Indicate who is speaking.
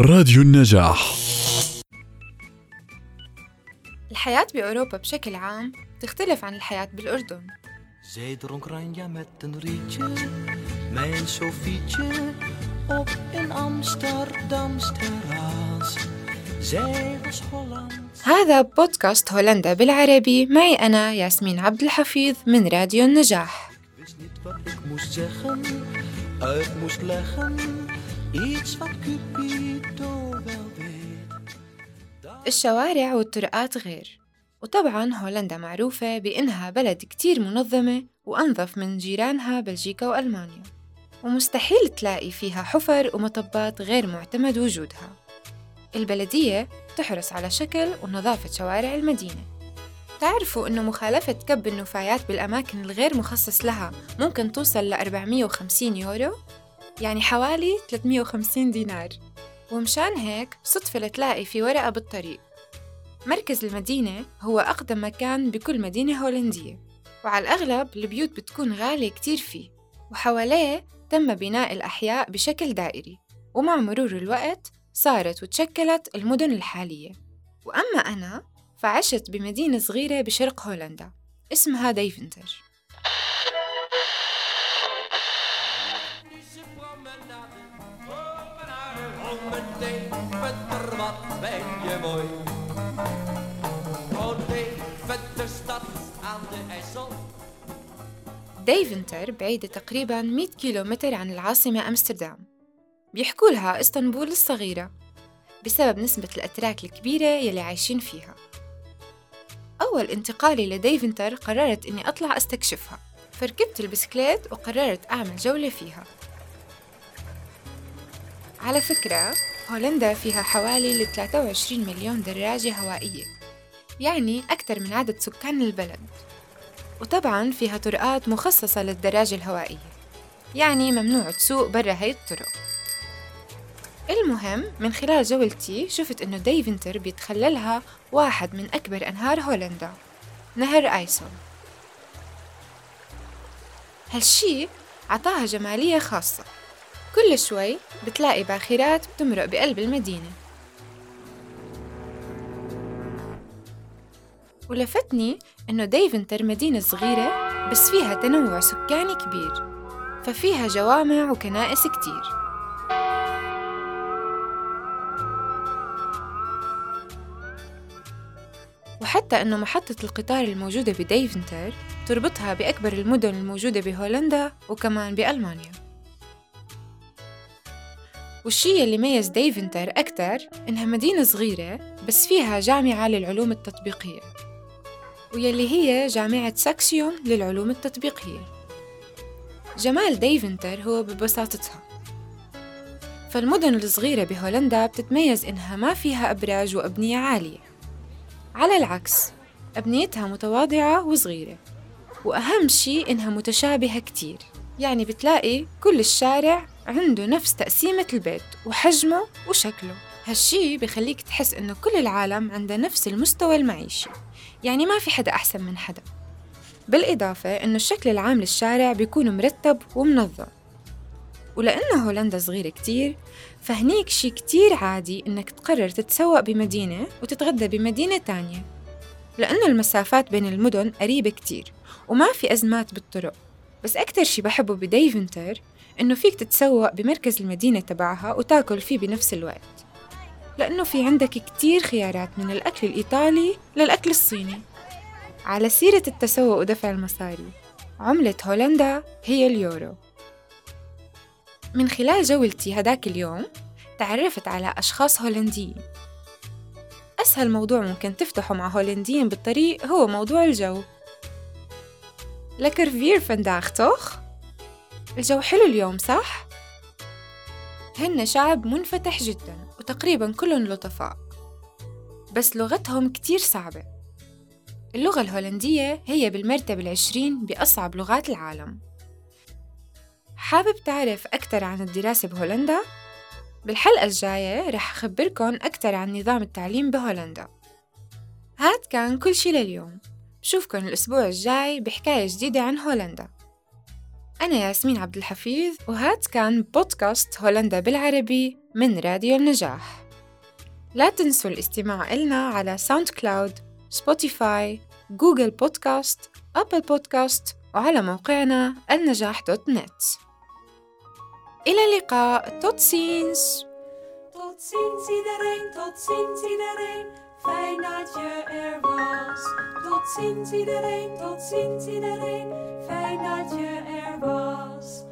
Speaker 1: راديو النجاح.
Speaker 2: الحياة بأوروبا بشكل عام تختلف عن الحياة بالأردن. هذا بودكاست هولندا بالعربي معي أنا ياسمين عبد الحفيظ من راديو النجاح.
Speaker 3: Iets wat Cupido wel weet.
Speaker 2: الشوارع والطرقات غير وطبعا هولندا معروفة بإنها بلد كتير منظمة وأنظف من جيرانها بلجيكا وألمانيا ومستحيل تلاقي فيها حفر ومطبات غير معتمد وجودها البلدية تحرص على شكل ونظافة شوارع المدينة تعرفوا إنه مخالفة كب النفايات بالأماكن الغير مخصص لها ممكن توصل ل 450 يورو؟ يعني حوالي 350 دينار. ومشان هيك صدفة لتلاقي في ورقة بالطريق. مركز المدينة هو أقدم مكان بكل مدينة هولندية. وعلى الأغلب البيوت بتكون غالية كتير فيه. وحواليه تم بناء الأحياء بشكل دائري. ومع مرور الوقت صارت وتشكلت المدن الحالية. وأما أنا فعشت بمدينة صغيرة بشرق هولندا. اسمها ديفنتر
Speaker 3: Mijn Deventer, wat ben je mooi. Oh, Deventer, stad aan de IJssel.
Speaker 2: ديفنتر بعيدة تقريباً 100 كيلومتر عن العاصمة أمستردام بيحكوا لها إسطنبول الصغيرة بسبب نسبة الأتراك الكبيرة يلي عايشين فيها أول انتقالي لديفنتر قررت إني أطلع أستكشفها فركبت البسكليت وقررت أعمل جولة فيها على فكرة هولندا فيها حوالي 23 مليون دراجة هوائية يعني أكثر من عدد سكان البلد. وطبعاً فيها طرقات مخصصة للدراجة الهوائية يعني ممنوع تسوق برا هاي الطرق. المهم من خلال جولتي شفت إنه ديفنتر بيتخللها واحد من أكبر أنهار هولندا نهر آيسون. هالشي عطاها جمالية خاصة. كل شوي بتلاقي باخرات بتمرق بقلب المدينة. ولفتني إنه ديفنتر مدينة صغيرة بس فيها تنوع سكاني كبير ففيها جوامع وكنائس كتير. وحتى إنه محطة القطار الموجودة بديفنتر تربطها بأكبر المدن الموجودة بهولندا وكمان بألمانيا. والشي اللي ميز ديفنتر أكتر إنها مدينة صغيرة بس فيها جامعة للعلوم التطبيقية ويلي هي جامعة ساكسيون للعلوم التطبيقية. جمال ديفنتر هو ببساطتها. فالمدن الصغيرة بهولندا بتتميز إنها ما فيها أبراج وأبنية عالية. على العكس أبنيتها متواضعة وصغيرة وأهم شي إنها متشابهة كتير. يعني بتلاقي كل الشارع عنده نفس تقسيمة البيت وحجمه وشكله. هالشي بخليك تحس إنه كل العالم عنده نفس المستوى المعيشي. يعني ما في حدا أحسن من حدا. بالإضافة إنه الشكل العام للشارع بيكون مرتب ومنظم. ولأنه هولندا صغيرة كتير فهنيك شي كتير عادي إنك تقرر تتسوق بمدينة وتتغدى بمدينة تانية. لأنه المسافات بين المدن قريبة كتير وما في أزمات بالطرق. بس أكتر شي بحبه بديفنتر إنه فيك تتسوق بمركز المدينة تبعها وتاكل فيه بنفس الوقت. لأنه في عندك كتير خيارات من الأكل الإيطالي للأكل الصيني. على سيرة التسوق ودفع المصاري عملة هولندا هي اليورو. من خلال جولتي هداك اليوم تعرفت على أشخاص هولنديين. أسهل موضوع ممكن تفتحه مع هولنديين بالطريق هو موضوع الجو. لكر فير فنداغ توخ الجو حلو اليوم صح؟ هن شعب منفتح جدا وتقريبا كلهم لطفاء. بس لغتهم كتير صعبة. اللغة الهولندية هي بالمرتبة العشرين بأصعب لغات العالم. حابب تعرف أكثر عن الدراسة بهولندا؟ بالحلقة الجاية رح أخبركن أكثر عن نظام التعليم بهولندا. هاد كان كل شي لليوم. بشوفكن الأسبوع الجاي بحكاية جديدة عن هولندا. أنا ياسمين عبد الحفيظ وهاد كان بودكاست هولندا بالعربي من راديو النجاح لا تنسوا الاستماع إلنا على SoundCloud Spotify Google Podcast أبل بودكاست وعلى موقعنا النجاح دوت نت إلى اللقاء توت سينز
Speaker 1: Tot ziens iedereen, tot ziens iedereen. Fijn dat je er was. Tot ziens iedereen, tot ziens iedereen. Fijn dat je er was. Was.